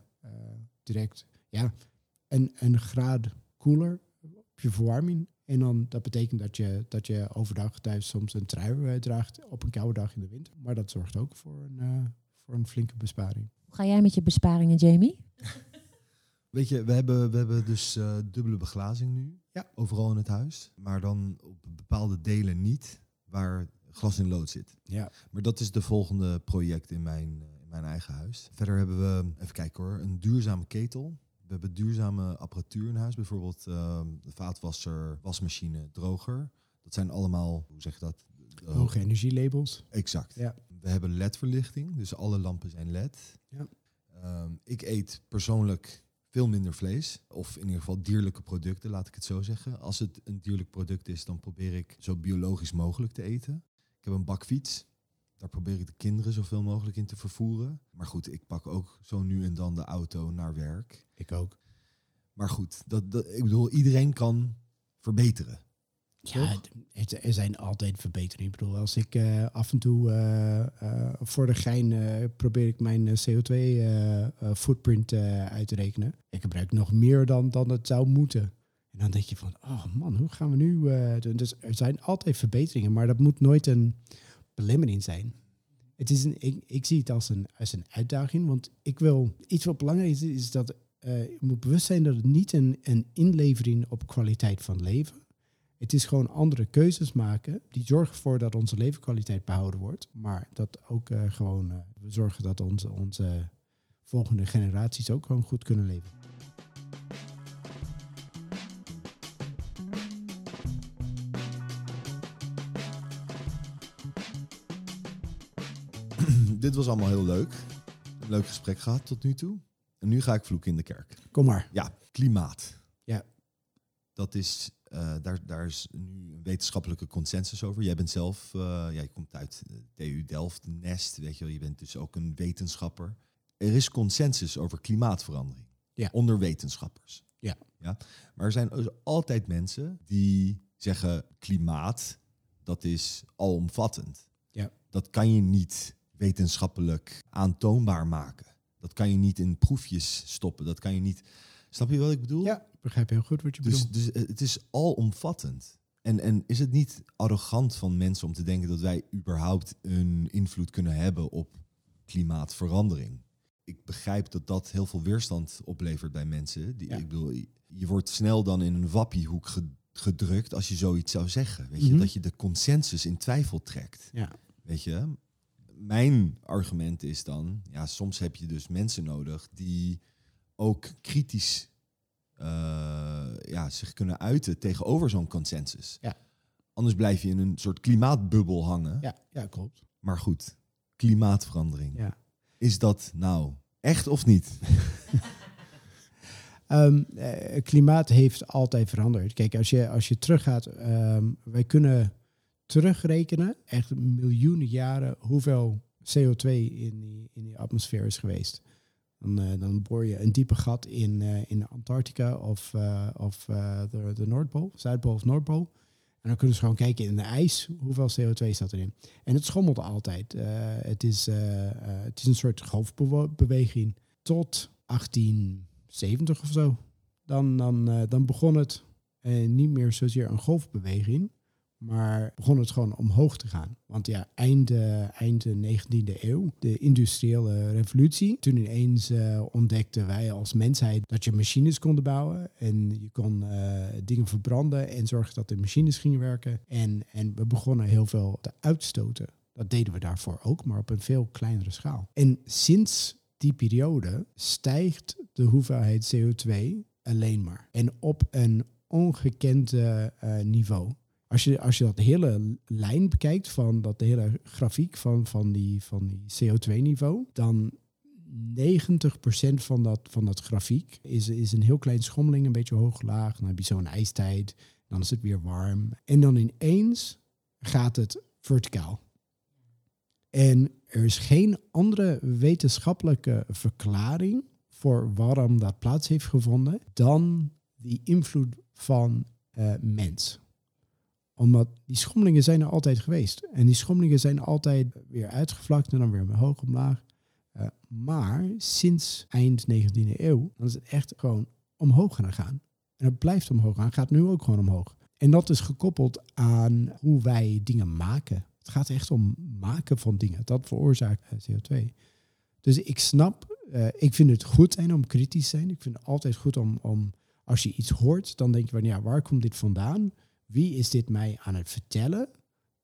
direct, ja, een, een graad koeler op je verwarming en dan, dat betekent dat je, dat je overdag thuis soms een trui draagt op een koude dag in de winter. Maar dat zorgt ook voor een, voor een flinke besparing. Hoe ga jij met je besparingen, Jamie? Weet je, we hebben, we hebben dus uh, dubbele beglazing nu. Ja. Overal in het huis. Maar dan op bepaalde delen niet waar glas in lood zit. Ja. Maar dat is de volgende project in mijn, in mijn eigen huis. Verder hebben we, even kijken hoor, een duurzame ketel. We hebben duurzame apparatuur in huis, bijvoorbeeld uh, vaatwasser, wasmachine, droger. Dat zijn allemaal, hoe zeg je dat? Uh, Hoge energielabels. Exact. Ja. We hebben LED-verlichting, dus alle lampen zijn LED. Ja. Uh, ik eet persoonlijk veel minder vlees, of in ieder geval dierlijke producten, laat ik het zo zeggen. Als het een dierlijk product is, dan probeer ik zo biologisch mogelijk te eten. Ik heb een bakfiets. Daar probeer ik de kinderen zoveel mogelijk in te vervoeren. Maar goed, ik pak ook zo nu en dan de auto naar werk. Ik ook. Maar goed, dat, dat, ik bedoel, iedereen kan verbeteren. Ja, het, er zijn altijd verbeteringen. Ik bedoel, als ik uh, af en toe uh, uh, voor de gein probeer ik mijn CO2-footprint uit te rekenen. Ik gebruik nog meer dan, dan het zou moeten. En dan denk je van, oh man, hoe gaan we nu... dus er zijn altijd verbeteringen, maar dat moet nooit een belemmering zijn. Het is een, ik, ik zie het als een, als een uitdaging, want ik wil... Iets wat belangrijk is, is dat je moet bewust zijn dat het niet een, een inlevering op kwaliteit van leven het is gewoon andere keuzes maken die zorgen ervoor dat onze levenskwaliteit behouden wordt. Maar dat ook uh, gewoon uh, we zorgen dat onze, onze volgende generaties ook gewoon goed kunnen leven. Dit was allemaal heel leuk. Een leuk gesprek gehad tot nu toe. En nu ga ik vloeken in de kerk. Kom maar. Ja, klimaat. Ja. Dat is uh, daar, daar is nu een wetenschappelijke consensus over. Jij bent zelf, uh, ja, je komt uit de TU Delft, Nest, weet je wel, je bent dus ook een wetenschapper. Er is consensus over klimaatverandering ja. onder wetenschappers. Ja. Ja? Maar er zijn dus altijd mensen die zeggen klimaat, dat is alomvattend. Ja. Dat kan je niet wetenschappelijk aantoonbaar maken. Dat kan je niet in proefjes stoppen. Dat kan je niet. Snap je wat ik bedoel? Ja, ik begrijp heel goed wat je Dus, bedoelt. dus het is alomvattend. En, en is het niet arrogant van mensen om te denken dat wij überhaupt een invloed kunnen hebben op klimaatverandering? Ik begrijp dat dat heel veel weerstand oplevert bij mensen. Die, Ja. Ik bedoel, je wordt snel dan in een wappiehoek ge- gedrukt als je zoiets zou zeggen. Weet je, Mhm. dat je de consensus in twijfel trekt. Ja. Weet je, mijn argument is dan, ja, soms heb je dus mensen nodig die ook kritisch eh, ja, zich kunnen uiten tegenover zo'n consensus. Ja. Anders blijf je in een soort klimaatbubbel hangen. Ja, ja, klopt. Maar goed, klimaatverandering. Ja. Is dat nou echt of niet? Ehm, eh, klimaat heeft altijd veranderd. Kijk, als je, als je teruggaat, ehm, wij kunnen terugrekenen, echt miljoenen jaren, hoeveel CO2 in die, in die atmosfeer is geweest. Dan, eh, dan boor je een diepe gat in, eh, in Antarctica of, eh, of de, de Noordpool, Zuidpool of Noordpool. En dan kunnen ze gewoon kijken in de ijs, hoeveel CO2 staat erin. En het schommelt altijd. Het, is, het is een soort golfbeweging tot 1870 of zo. Dan, dan, dan begon het niet meer zozeer een golfbeweging, Maar begon het gewoon omhoog te gaan. Want ja, eind, uh, eind 19e eeuw, de industriële revolutie. Toen ineens uh, ontdekten wij als mensheid dat je machines konden bouwen. En je kon uh, dingen verbranden en zorgen dat de machines gingen werken. En, en we begonnen heel veel te uitstoten. Dat deden we daarvoor ook, maar op een veel kleinere schaal. En sinds die periode stijgt de hoeveelheid CO2 alleen maar. En op een ongekend uh, niveau. Als je, als je dat hele lijn bekijkt van dat hele grafiek van, van die, van die CO2-niveau, dan 90% van dat, van dat grafiek is, is een heel klein schommeling, een beetje hoog-laag. Dan heb je zo'n ijstijd, dan is het weer warm. En dan ineens gaat het verticaal. En er is geen andere wetenschappelijke verklaring voor waarom dat plaats heeft gevonden dan die invloed van uh, mens. Omdat die schommelingen zijn er altijd geweest. En die schommelingen zijn altijd weer uitgevlakt en dan weer hoog omlaag. Uh, maar sinds eind 19e eeuw dan is het echt gewoon omhoog gaan gaan. En het blijft omhoog gaan, gaat nu ook gewoon omhoog. En dat is gekoppeld aan hoe wij dingen maken. Het gaat echt om maken van dingen. Dat veroorzaakt CO2. Dus ik snap, uh, ik vind het goed zijn om kritisch te zijn. Ik vind het altijd goed om, om, als je iets hoort, dan denk je van ja, waar komt dit vandaan? Wie is dit mij aan het vertellen?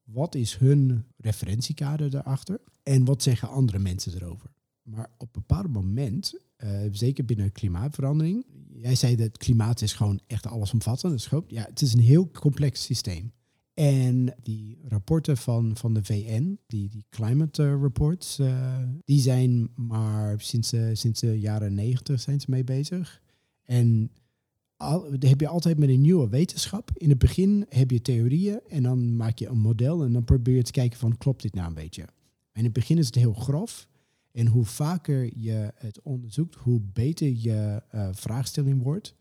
Wat is hun referentiekader daarachter? En wat zeggen andere mensen erover? Maar op een bepaald moment, uh, zeker binnen klimaatverandering, jij zei dat klimaat is gewoon echt allesomvattend. Dus ja, het is een heel complex systeem. En die rapporten van, van de VN, die, die climate reports, uh, die zijn maar sinds, sinds de jaren negentig zijn ze mee bezig. En al, heb je altijd met een nieuwe wetenschap. In het begin heb je theorieën en dan maak je een model en dan probeer je te kijken van klopt dit nou een beetje. In het begin is het heel grof. En hoe vaker je het onderzoekt, hoe beter je uh, vraagstelling wordt.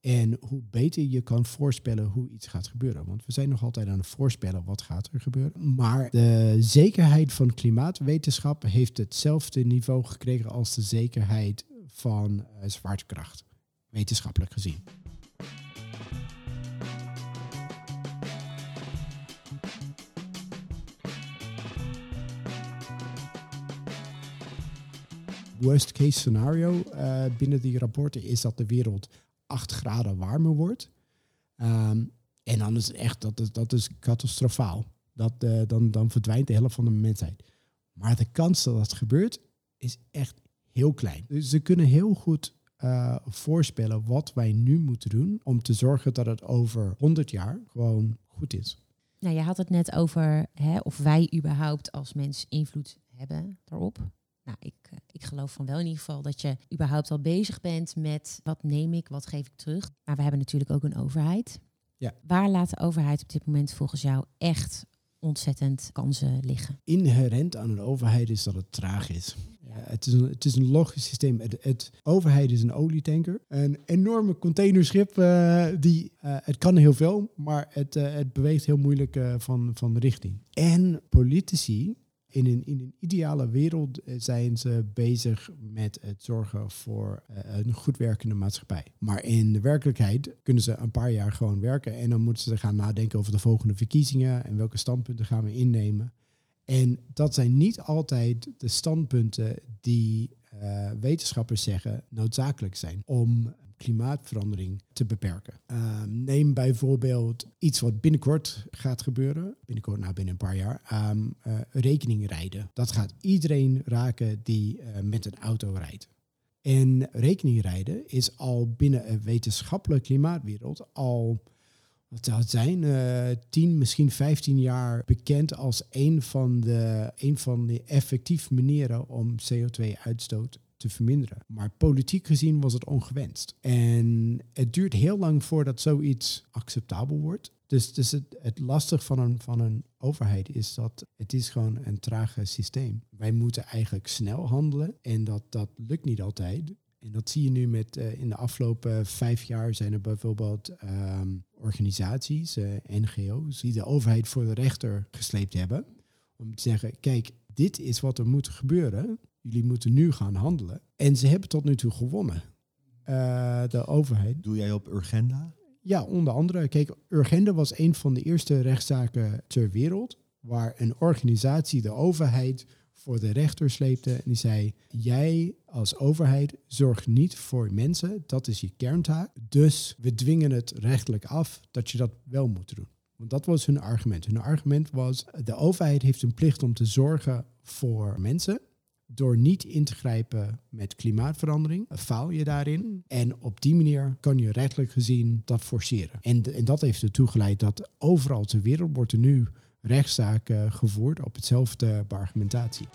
En hoe beter je kan voorspellen hoe iets gaat gebeuren. Want we zijn nog altijd aan het voorspellen wat gaat er gebeuren. Maar de zekerheid van klimaatwetenschap heeft hetzelfde niveau gekregen als de zekerheid van uh, zwaartekracht. Wetenschappelijk gezien. Worst case scenario uh, binnen die rapporten is dat de wereld 8 graden warmer wordt. Um, en dan is echt, dat is, dat is catastrofaal. Dat, uh, dan, dan verdwijnt de helft van de mensheid. Maar de kans dat dat gebeurt is echt heel klein. Dus ze kunnen heel goed uh, voorspellen wat wij nu moeten doen om te zorgen dat het over 100 jaar gewoon goed is. Nou, je had het net over hè, of wij überhaupt als mens invloed hebben daarop. Nou, ik, ik geloof van wel in ieder geval dat je überhaupt al bezig bent met wat neem ik, wat geef ik terug. Maar we hebben natuurlijk ook een overheid. Ja. Waar laat de overheid op dit moment volgens jou echt ontzettend kansen liggen? Inherent aan een overheid is dat het traag is. Het, is een, logisch systeem. Het, het overheid is een olietanker. Een enorme containerschip. Uh, die, uh, het kan heel veel, maar het, uh, het beweegt heel moeilijk van, van richting. En politici in een, in een ideale wereld zijn ze bezig met het zorgen voor een goed werkende maatschappij. Maar in de werkelijkheid kunnen ze een paar jaar gewoon werken en dan moeten ze gaan nadenken over de volgende verkiezingen en welke standpunten gaan we innemen. En dat zijn niet altijd de standpunten die uh, wetenschappers zeggen noodzakelijk zijn om klimaatverandering te beperken. Uh, neem bijvoorbeeld iets wat binnenkort gaat gebeuren, binnenkort, nou binnen een paar jaar, um, rekening rijden. Dat gaat iedereen raken die uh, met een auto rijdt. En rekening rijden is al binnen een wetenschappelijke klimaatwereld al wat zou het zijn, uh, 10, misschien 15 jaar bekend als een van de, een van de effectieve manieren om CO2-uitstoot te verminderen. Maar politiek gezien was het ongewenst. En het duurt heel lang voordat zoiets acceptabel wordt. Dus, dus het, het lastig van een, van een overheid is dat het is gewoon een trage systeem. Wij moeten eigenlijk snel handelen en dat, dat lukt niet altijd. En dat zie je nu met uh, in de afgelopen vijf jaar zijn er bijvoorbeeld um, organisaties, uh, NGO's, die de overheid voor de rechter gesleept hebben. Om te zeggen, kijk, dit is wat er moet gebeuren. Jullie moeten nu gaan handelen. En ze hebben tot nu toe gewonnen. Uh, de overheid. Doe jij op Urgenda? ja, onder andere. Kijk, Urgenda was een van de eerste rechtszaken ter wereld waar een organisatie de overheid voor de rechter sleepte en die zei: Jij als overheid zorgt niet voor mensen, dat is je kerntaak. Dus we dwingen het rechtelijk af dat je dat wel moet doen. Want dat was hun argument. Hun argument was: de overheid heeft een plicht om te zorgen voor mensen. Door niet in te grijpen met klimaatverandering, faal je daarin. En op die manier kan je rechtelijk gezien dat forceren. En, en dat heeft ertoe geleid dat overal ter wereld wordt er nu rechtszaken gevoerd op hetzelfde argumentatie.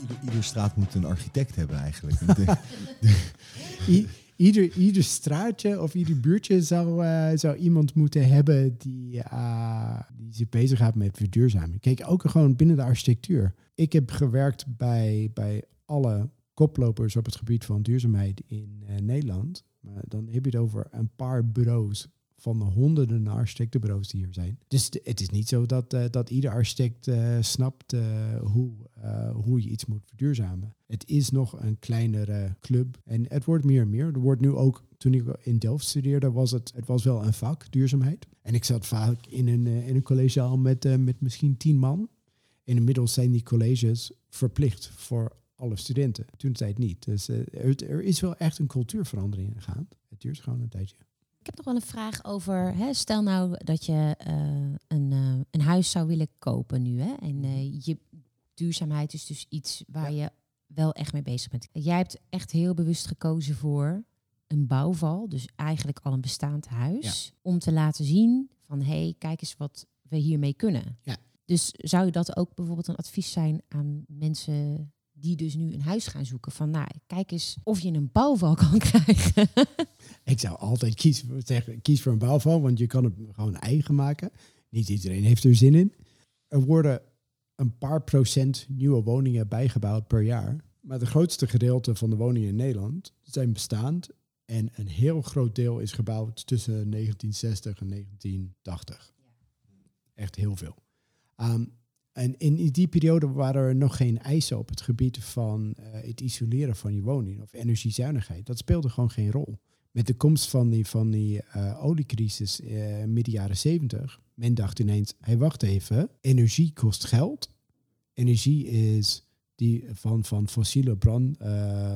Ieder, ieder straat moet een architect hebben eigenlijk. Ieder, ieder straatje of ieder buurtje zou, eh, zou iemand moeten hebben die, eh, die zich bezighoudt met verduurzaming. Kijk, ook gewoon binnen de architectuur. Ik heb gewerkt bij, bij alle koplopers op het gebied van duurzaamheid in eh, Nederland. Dan heb je het over een paar bureaus van de honderden architectenbureaus die hier zijn. Dus het is niet zo dat, eh, dat ieder architect eh, snapt eh, hoe, hoe je iets moet verduurzamen. Het is nog een kleinere club en het wordt meer en meer. Er wordt nu ook, toen ik in Delft studeerde, was het, het was wel een vak, duurzaamheid. En ik zat vaak in een, in een collegezaal met, met misschien tien man. En inmiddels zijn die colleges verplicht voor alle studenten. Toen tijd niet. Dus er, er is wel echt een cultuurverandering gaande. Het duurt gewoon een tijdje. Ik heb nog wel een vraag over, hè, stel nou dat je eh, een, eh, een huis zou willen kopen nu. Hè, en eh, je duurzaamheid is dus iets waar je wel echt mee bezig bent. Jij hebt echt heel bewust gekozen voor een bouwval, dus eigenlijk al een bestaand huis, om te laten zien van hé, hey, kijk eens wat we hiermee kunnen. Ja. Dus zou dat ook bijvoorbeeld een advies zijn aan mensen die dus nu een huis gaan zoeken? Van nou, kijk eens of je een bouwval kan krijgen. Ik zou altijd kiezen zeggen, kies voor een bouwval, want je kan het gewoon eigen maken. Niet iedereen heeft er zin in. Er worden een paar procent nieuwe woningen bijgebouwd per jaar. Maar het grootste gedeelte van de woningen in Nederland zijn bestaand. En een heel groot deel is gebouwd tussen 1960 en 1980. Echt heel veel. Um, en in die periode waren er nog geen eisen op het gebied van uh, het isoleren van je woning of energiezuinigheid. Dat speelde gewoon geen rol. Met de komst van die, van die uh, oliecrisis uh, midden jaren zeventig, men dacht ineens, hey, wacht even, energie kost geld. Energie is die van, van fossiele bron,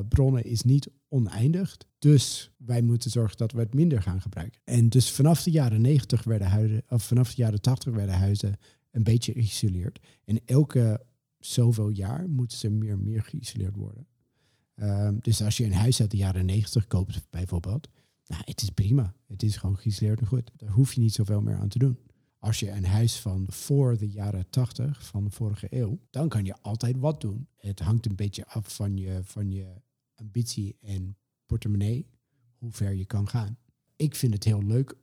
bronnen is niet oneindig. Dus wij moeten zorgen dat we het minder gaan gebruiken. En dus vanaf de jaren 90 werden huizen, of vanaf de jaren 80 werden huizen een beetje geïsoleerd. En elke zoveel jaar moeten ze meer en meer geïsoleerd worden. Um, dus als je een huis uit de jaren 90 koopt, bijvoorbeeld, nou, het is prima. Het is gewoon geïsoleerd en goed. Daar hoef je niet zoveel meer aan te doen. Als je een huis van voor de jaren 80 van de vorige eeuw, dan kan je altijd wat doen. Het hangt een beetje af van je, van je ambitie en portemonnee, hoe ver je kan gaan. Ik vind het heel leuk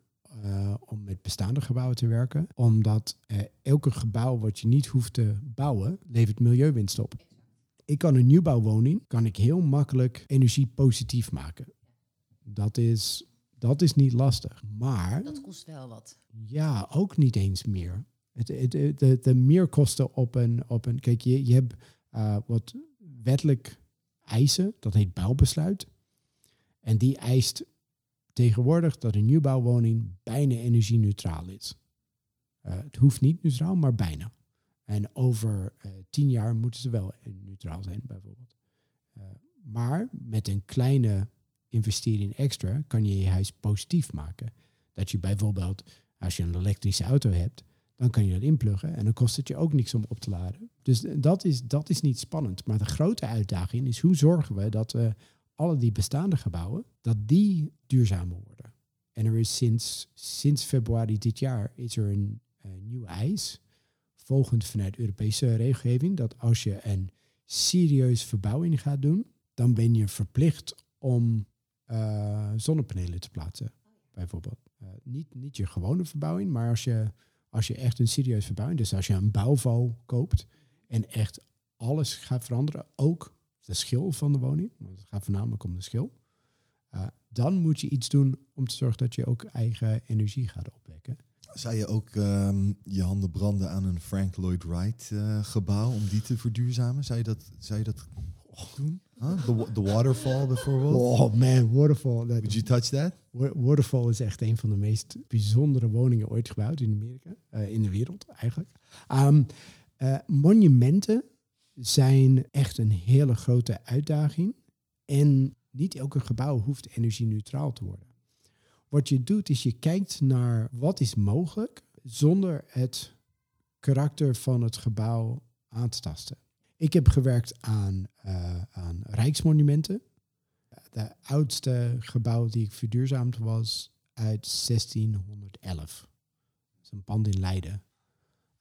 om met bestaande gebouwen te werken, omdat uh, elke gebouw wat je niet hoeft te bouwen, levert milieuwinst op. Ik kan een nieuwbouwwoning kan ik heel makkelijk energiepositief maken. Dat is, dat is niet lastig. Maar. Dat kost wel wat. Ja, ook niet eens meer. Het, het, het, de, de meerkosten op een, op een. Kijk, je, je hebt uh, wat wettelijk eisen, dat heet bouwbesluit. En die eist tegenwoordig dat een nieuwbouwwoning bijna energie-neutraal is. Uh, het hoeft niet neutraal, maar bijna. En over uh, tien jaar moeten ze wel neutraal zijn, bijvoorbeeld. Uh, maar met een kleine investering extra kan je je huis positief maken. Dat je bijvoorbeeld, als je een elektrische auto hebt, dan kan je dat inpluggen en dan kost het je ook niks om op te laden. Dus dat is, dat is niet spannend. Maar de grote uitdaging is hoe zorgen we dat we alle die bestaande gebouwen, dat die duurzamer worden. En er is sinds, sinds februari dit jaar is er een, een nieuw eis volgend vanuit Europese regelgeving, dat als je een serieus verbouwing gaat doen, dan ben je verplicht om uh, zonnepanelen te plaatsen, bijvoorbeeld. Uh, niet, niet je gewone verbouwing, maar als je, als je echt een serieus verbouwing, dus als je een bouwval koopt en echt alles gaat veranderen, ook de schil van de woning, want het gaat voornamelijk om de schil, uh, dan moet je iets doen om te zorgen dat je ook eigen energie gaat opwekken. Zou je ook ehm, je handen branden aan een Frank Lloyd Wright eh, gebouw om die te verduurzamen? Zou je dat, zou je dat doen? Huh? The, wa- the waterfall bijvoorbeeld? Oh man, Waterfall. Dat, Would you touch that? Wa- Waterfall is echt een van de meest bijzondere woningen ooit gebouwd in Amerika. eh, in de wereld eigenlijk. Eh, monumenten zijn echt een hele grote uitdaging. En niet elke gebouw hoeft energie-neutraal te worden. Wat je doet is je kijkt naar wat is mogelijk zonder het karakter van het gebouw aan te tasten. Ik heb gewerkt aan, eh, aan rijksmonumenten. De oudste gebouw die ik verduurzaamd was uit 1611. Dat is een pand in Leiden.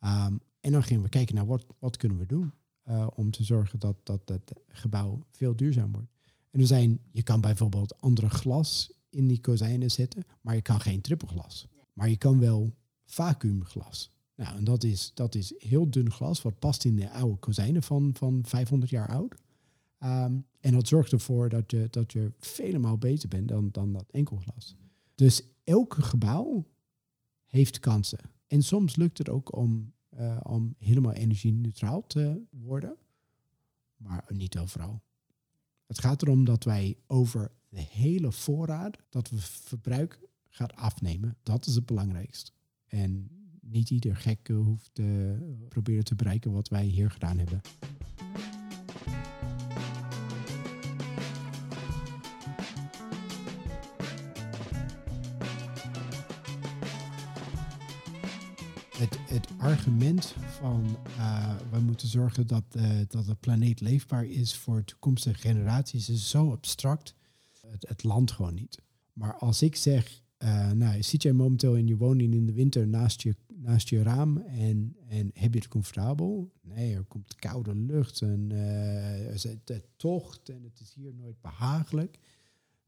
Ehm, en dan gingen we kijken naar wat, wat kunnen we doen eh, om te zorgen dat, dat het gebouw veel duurzaam wordt. En er zijn, je kan bijvoorbeeld andere glas in die kozijnen zetten, maar je kan geen trippelglas. Maar je kan wel vacuümglas. Nou, en dat is, dat is heel dun glas, wat past in de oude kozijnen van, van 500 jaar oud. Ehm, en dat zorgt ervoor dat je, dat je vele beter bent dan, dan dat enkelglas. Dus elke gebouw heeft kansen. En soms lukt het ook om, eh, om helemaal energie-neutraal te worden, maar niet overal. Het gaat erom dat wij over de hele voorraad, dat we verbruik gaat afnemen. Dat is het belangrijkst. En niet ieder gek hoeft te proberen te bereiken wat wij hier gedaan hebben. Het, argument van eh, we moeten zorgen dat, eh, dat de planeet leefbaar is voor toekomstige generaties is zo abstract. Het, landt gewoon niet. Maar als ik zeg, eh, nou, zit jij momenteel in je woning in de winter naast je, naast je raam en, en heb je het comfortabel? Nee, er komt koude lucht en er het, het tocht en het is hier nooit behagelijk.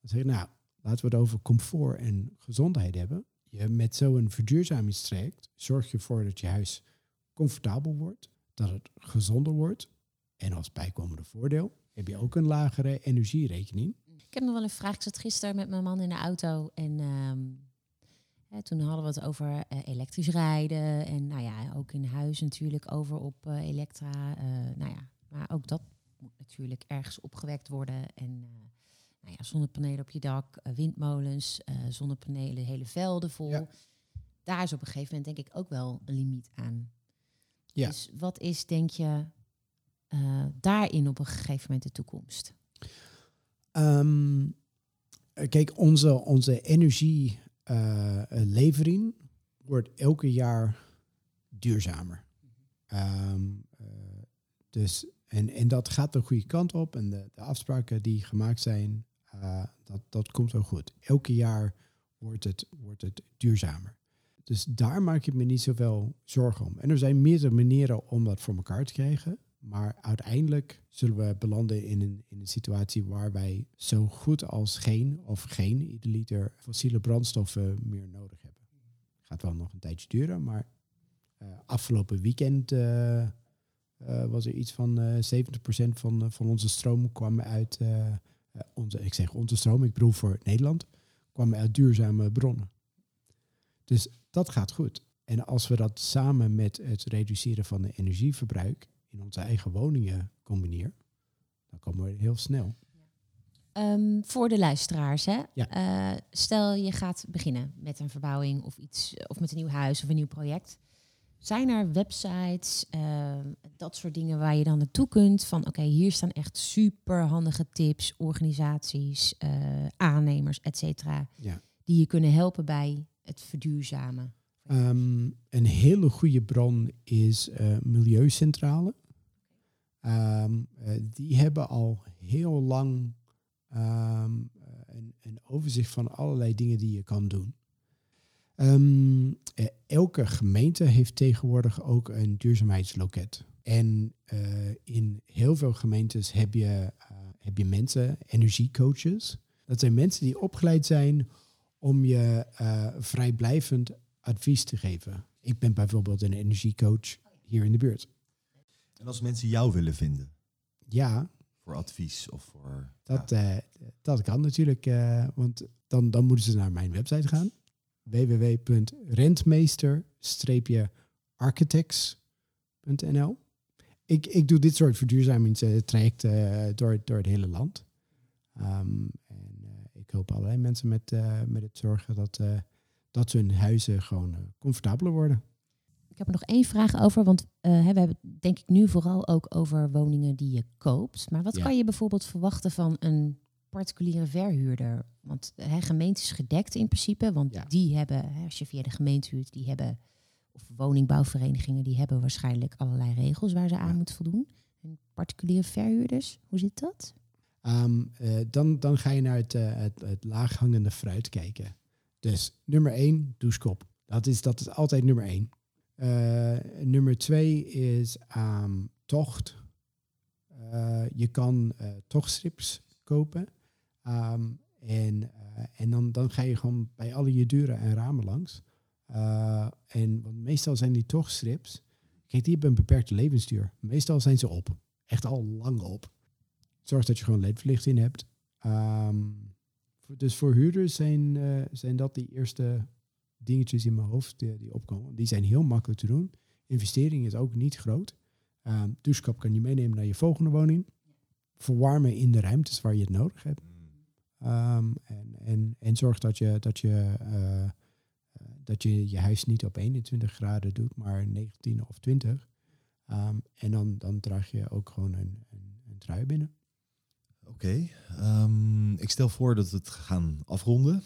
Dan zeg ik, nou, laten we het over comfort en gezondheid hebben. Je, met zo'n verduurzamingstraject zorg je ervoor dat je huis comfortabel wordt, dat het gezonder wordt. En als bijkomende voordeel heb je ook een lagere energierekening. Ik heb nog wel een vraag. Ik zat gisteren met mijn man in de auto en ehm, toen hadden we het over eh, elektrisch rijden. En nou ja, ook in huis natuurlijk over op eh, elektra. eh, nou ja, maar ook dat moet natuurlijk ergens opgewekt worden. En nou ja, zonnepanelen op je dak, eh, windmolens, eh, zonnepanelen, hele velden vol. Ja. Daar is op een gegeven moment denk ik ook wel een limiet aan. Ja. Dus wat is, denk je, eh, daarin op een gegeven moment de toekomst? Ehm, kijk, onze, onze energielevering wordt elke jaar duurzamer. Ehm, eh, dus, en, en dat gaat de goede kant op. En de, de afspraken die gemaakt zijn, eh, dat, dat komt ook goed. Elke jaar wordt het, wordt het duurzamer. Dus daar maak ik me niet zoveel zorgen om. En er zijn meerdere manieren om dat voor elkaar te krijgen. Maar uiteindelijk zullen we belanden in een, in een situatie waar wij zo goed als geen of geen ieder liter fossiele brandstoffen meer nodig hebben. Gaat wel nog een tijdje duren, maar eh, afgelopen weekend eh, was er iets van eh 70% van, van onze stroom kwam uit onze, ik zeg onze stroom, ik bedoel voor Nederland, kwam uit duurzame bronnen. Dus dat gaat goed. En als we dat samen met het reduceren van de energieverbruik in onze eigen woningen combineren, dan komen we heel snel. Ehm, voor de luisteraars, hè? Ja. Eh, stel je gaat beginnen met een verbouwing of iets, of met een nieuw huis of een nieuw project. Zijn er websites, ehm, dat soort dingen waar je dan naartoe kunt? Van oké, hier staan echt super handige tips, organisaties, eh, aannemers, et cetera, Ja. die je kunnen helpen bij het verduurzamen. Ehm, een hele goede bron is eh, Milieucentrale. Ehm, eh, die hebben al heel lang ehm, een, een overzicht van allerlei dingen die je kan doen. Ehm, eh, elke gemeente heeft tegenwoordig ook een duurzaamheidsloket. En eh, in heel veel gemeentes heb je, eh, heb je mensen, energiecoaches. Dat zijn mensen die opgeleid zijn om je vrijblijvend advies te geven. Ik ben bijvoorbeeld een energiecoach hier in de buurt. En als mensen jou willen vinden, Ja, voor advies of voor... Dat, ja. dat kan natuurlijk, want dan, dan moeten ze naar mijn website gaan. www.rentmeester-architects.nl ik, ik doe dit soort verduurzamingstrajecten door, door het hele land. Ehm, en eh, ik hoop allerlei mensen met, eh, met het zorgen dat, eh, dat hun huizen gewoon eh, comfortabeler worden. Ik heb er nog één vraag over, want eh, we hebben denk ik nu vooral ook over woningen die je koopt. Maar wat Ja. kan je bijvoorbeeld verwachten van een particuliere verhuurder? Want hè, gemeente is gedekt in principe, want Ja. die hebben, hè, als je via de gemeente huurt, die hebben, of woningbouwverenigingen, die hebben waarschijnlijk allerlei regels waar ze aan Ja. moeten voldoen. En particuliere verhuurders, hoe zit dat? Ehm, eh, dan, dan ga je naar het, eh, het, het laaghangende fruit kijken. Dus nummer één, douchekop. Dat is, dat is altijd nummer één. Eh, nummer twee is ehm, tocht. Eh, je kan eh, tochtstrips kopen. Ehm, en eh, en dan, ga je gewoon bij alle je deuren en ramen langs. Eh, en meestal zijn die tochtstrips... Kijk, die hebben een beperkte levensduur. Meestal zijn ze op. Echt al lang op. Zorg dat je gewoon ledverlichting hebt. Ehm, dus voor huurders zijn, eh, zijn dat die eerste dingetjes in mijn hoofd die, die opkomen. Die zijn heel makkelijk te doen. Investering is ook niet groot. Ehm douchekap kan je meenemen naar je volgende woning. Verwarmen in de ruimtes waar je het nodig hebt. Ehm, en, en, en zorg dat je, dat, je, eh, dat je je huis niet op 21 graden doet, maar 19 of 20. Ehm, en dan, dan draag je ook gewoon een, een, een trui binnen. Oké, ehm, ik stel voor dat we het gaan afronden.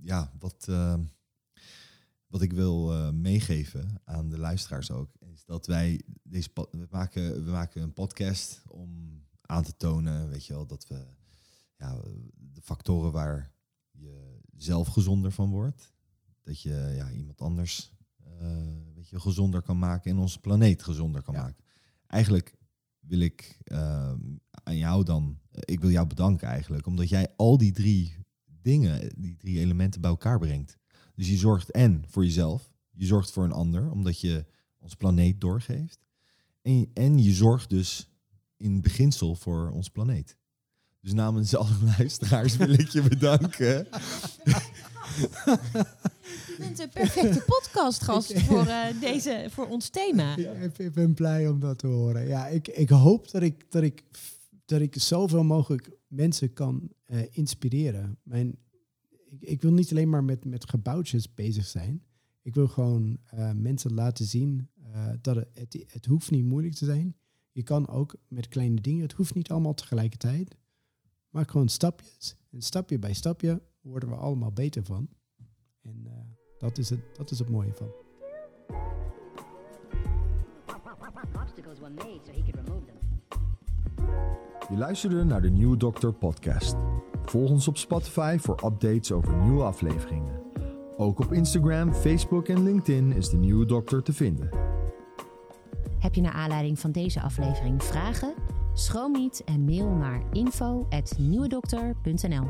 Ja, wat, wat ik wil eh, meegeven aan de luisteraars ook, is dat wij deze we maken, we maken een podcast om aan te tonen, weet je wel, dat we ja, de factoren waar je zelf gezonder van wordt, dat je ja, iemand anders eh, weet je, gezonder kan maken en onze planeet gezonder kan Ja. maken. Eigenlijk wil ik ehm, aan jou dan, eh, ik wil jou bedanken eigenlijk, omdat jij al die drie dingen, die drie elementen bij elkaar brengt. Dus je zorgt en voor jezelf, je zorgt voor een ander, omdat je ons planeet doorgeeft. En, en je zorgt dus in beginsel voor ons planeet. Dus namens alle luisteraars wil ik je bedanken. Je bent een perfecte podcastgast voor, eh, deze, voor ons thema. Ja, ik, ik ben blij om dat te horen. Ja, ik, ik hoop dat ik, dat, ik, dat ik zoveel mogelijk mensen kan eh, inspireren. Mijn, ik, ik wil niet alleen maar met, met gebouwtjes bezig zijn. Ik wil gewoon eh, mensen laten zien eh, dat het, het, het hoeft niet moeilijk te zijn. Je kan ook met kleine dingen, het hoeft niet allemaal tegelijkertijd. Maak gewoon stapjes. En stapje bij stapje worden we allemaal beter van. En eh, dat, is het, dat is het mooie van. Je luisterde naar de Nieuwe Dokter podcast. Volg ons op Spotify voor updates over nieuwe afleveringen. Ook op Instagram, Facebook en LinkedIn is de Nieuwe Dokter te vinden. Heb je naar aanleiding van deze aflevering vragen? Schroom niet en mail naar info.nieuwedokter.nl